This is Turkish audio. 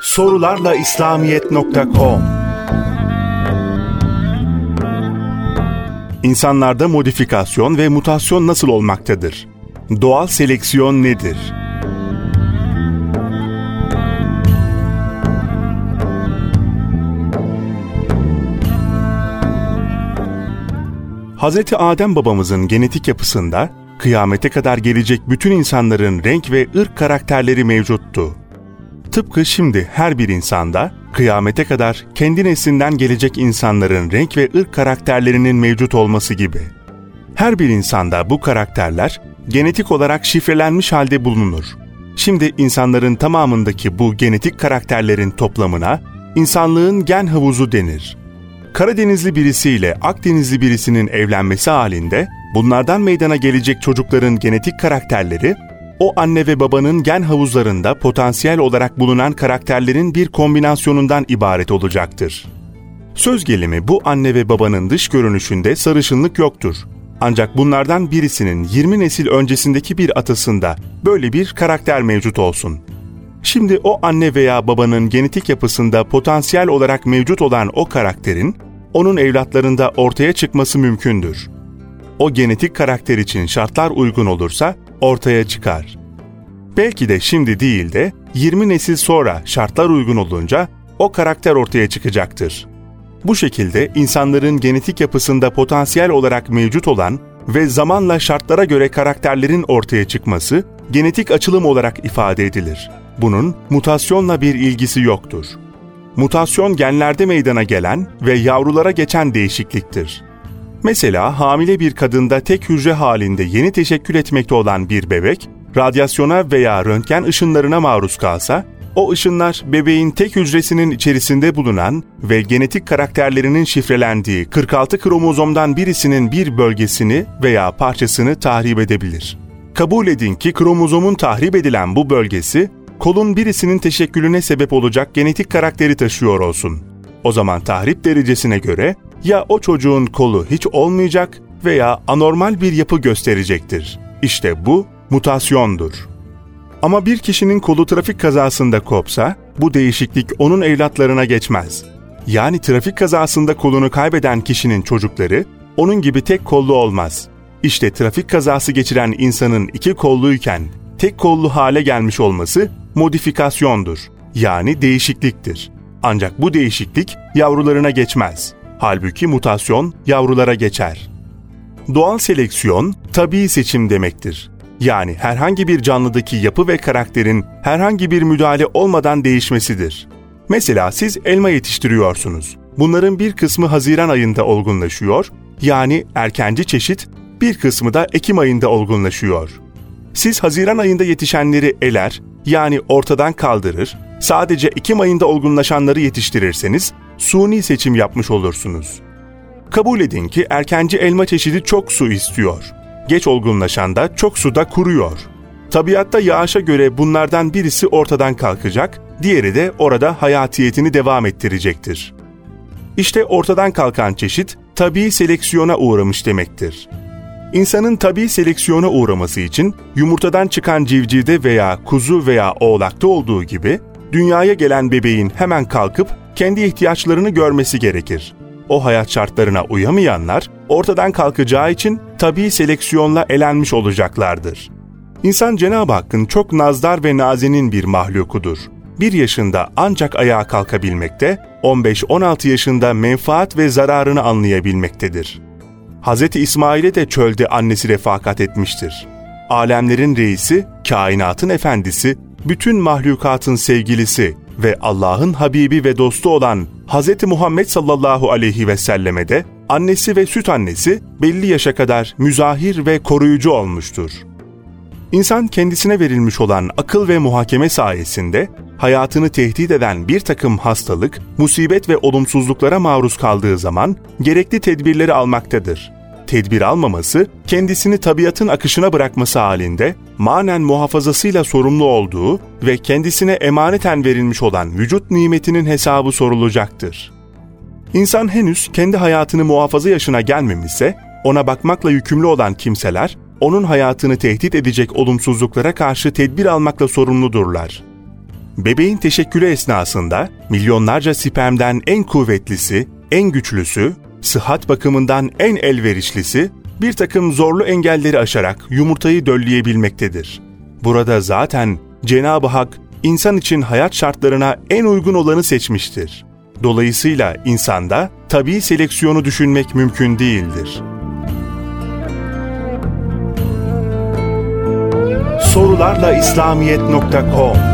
sorularla İslamiyet.com İnsanlarda modifikasyon ve mutasyon nasıl olmaktadır? Doğal seleksiyon nedir? Hz. Adem babamızın genetik yapısında kıyamete kadar gelecek bütün insanların renk ve ırk karakterleri mevcuttu. Tıpkı şimdi her bir insanda kıyamete kadar kendi neslinden gelecek insanların renk ve ırk karakterlerinin mevcut olması gibi. Her bir insanda bu karakterler genetik olarak şifrelenmiş halde bulunur. Şimdi insanların tamamındaki bu genetik karakterlerin toplamına insanlığın gen havuzu denir. Karadenizli birisiyle Akdenizli birisinin evlenmesi halinde bunlardan meydana gelecek çocukların genetik karakterleri o anne ve babanın gen havuzlarında potansiyel olarak bulunan karakterlerin bir kombinasyonundan ibaret olacaktır. Söz gelimi bu anne ve babanın dış görünüşünde sarışınlık yoktur. Ancak bunlardan birisinin 20 nesil öncesindeki bir atasında böyle bir karakter mevcut olsun. Şimdi o anne veya babanın genetik yapısında potansiyel olarak mevcut olan o karakterin onun evlatlarında ortaya çıkması mümkündür. O genetik karakter için şartlar uygun olursa ortaya çıkar. Belki de şimdi değil de 20 nesil sonra şartlar uygun olunca o karakter ortaya çıkacaktır. Bu şekilde insanların genetik yapısında potansiyel olarak mevcut olan ve zamanla şartlara göre karakterlerin ortaya çıkması genetik açılım olarak ifade edilir. Bunun mutasyonla bir ilgisi yoktur. Mutasyon genlerde meydana gelen ve yavrulara geçen değişikliktir. Mesela hamile bir kadında tek hücre halinde yeni teşekkül etmekte olan bir bebek, radyasyona veya röntgen ışınlarına maruz kalsa, o ışınlar bebeğin tek hücresinin içerisinde bulunan ve genetik karakterlerinin şifrelendiği 46 kromozomdan birisinin bir bölgesini veya parçasını tahrip edebilir. Kabul edin ki kromozomun tahrip edilen bu bölgesi, kolun birisinin teşekkülüne sebep olacak genetik karakteri taşıyor olsun. O zaman tahrip derecesine göre ya o çocuğun kolu hiç olmayacak veya anormal bir yapı gösterecektir. İşte bu mutasyondur. Ama bir kişinin kolu trafik kazasında kopsa, bu değişiklik onun evlatlarına geçmez. Yani trafik kazasında kolunu kaybeden kişinin çocukları, onun gibi tek kollu olmaz. İşte trafik kazası geçiren insanın iki kolluyken tek kollu hale gelmiş olması modifikasyondur. Yani değişikliktir. Ancak bu değişiklik yavrularına geçmez. Halbuki mutasyon yavrulara geçer. Doğal seleksiyon tabii seçim demektir. Yani herhangi bir canlıdaki yapı ve karakterin herhangi bir müdahale olmadan değişmesidir. Mesela siz elma yetiştiriyorsunuz. Bunların bir kısmı Haziran ayında olgunlaşıyor, yani erkenci çeşit, bir kısmı da Ekim ayında olgunlaşıyor. Siz Haziran ayında yetişenleri eler, yani ortadan kaldırır, sadece Ekim ayında olgunlaşanları yetiştirirseniz suni seçim yapmış olursunuz. Kabul edin ki erkenci elma çeşidi çok su istiyor. Geç olgunlaşan da çok suda kuruyor. Tabiatta yağışa göre bunlardan birisi ortadan kalkacak, diğeri de orada hayatiyetini devam ettirecektir. İşte ortadan kalkan çeşit tabii seleksiyona uğramış demektir. İnsanın tabii seleksiyona uğraması için yumurtadan çıkan civcivde veya kuzu veya oğlakta olduğu gibi dünyaya gelen bebeğin hemen kalkıp kendi ihtiyaçlarını görmesi gerekir. O hayat şartlarına uyamayanlar ortadan kalkacağı için tabii seleksiyonla elenmiş olacaklardır. İnsan Cenab-ı Hakk'ın çok nazdar ve nazenin bir mahlukudur. Bir yaşında ancak ayağa kalkabilmekte, 15-16 yaşında menfaat ve zararını anlayabilmektedir. Hz. İsmail'e de çölde annesi refakat etmiştir. Alemlerin reisi, kainatın efendisi, bütün mahlukatın sevgilisi ve Allah'ın Habibi ve dostu olan Hz. Muhammed sallallahu aleyhi ve selleme de annesi ve süt annesi belli yaşa kadar müzahir ve koruyucu olmuştur. İnsan kendisine verilmiş olan akıl ve muhakeme sayesinde hayatını tehdit eden bir takım hastalık, musibet ve olumsuzluklara maruz kaldığı zaman gerekli tedbirleri almaktadır tedbir almaması, kendisini tabiatın akışına bırakması halinde manen muhafazasıyla sorumlu olduğu ve kendisine emaneten verilmiş olan vücut nimetinin hesabı sorulacaktır. İnsan henüz kendi hayatını muhafaza yaşına gelmemişse, ona bakmakla yükümlü olan kimseler, onun hayatını tehdit edecek olumsuzluklara karşı tedbir almakla sorumludurlar. Bebeğin teşekkülü esnasında milyonlarca spermden en kuvvetlisi, en güçlüsü, sıhhat bakımından en elverişlisi bir takım zorlu engelleri aşarak yumurtayı dölleyebilmektedir. Burada zaten Cenab-ı Hak insan için hayat şartlarına en uygun olanı seçmiştir. Dolayısıyla insanda tabii seleksiyonu düşünmek mümkün değildir. Sorularla İslamiyet.com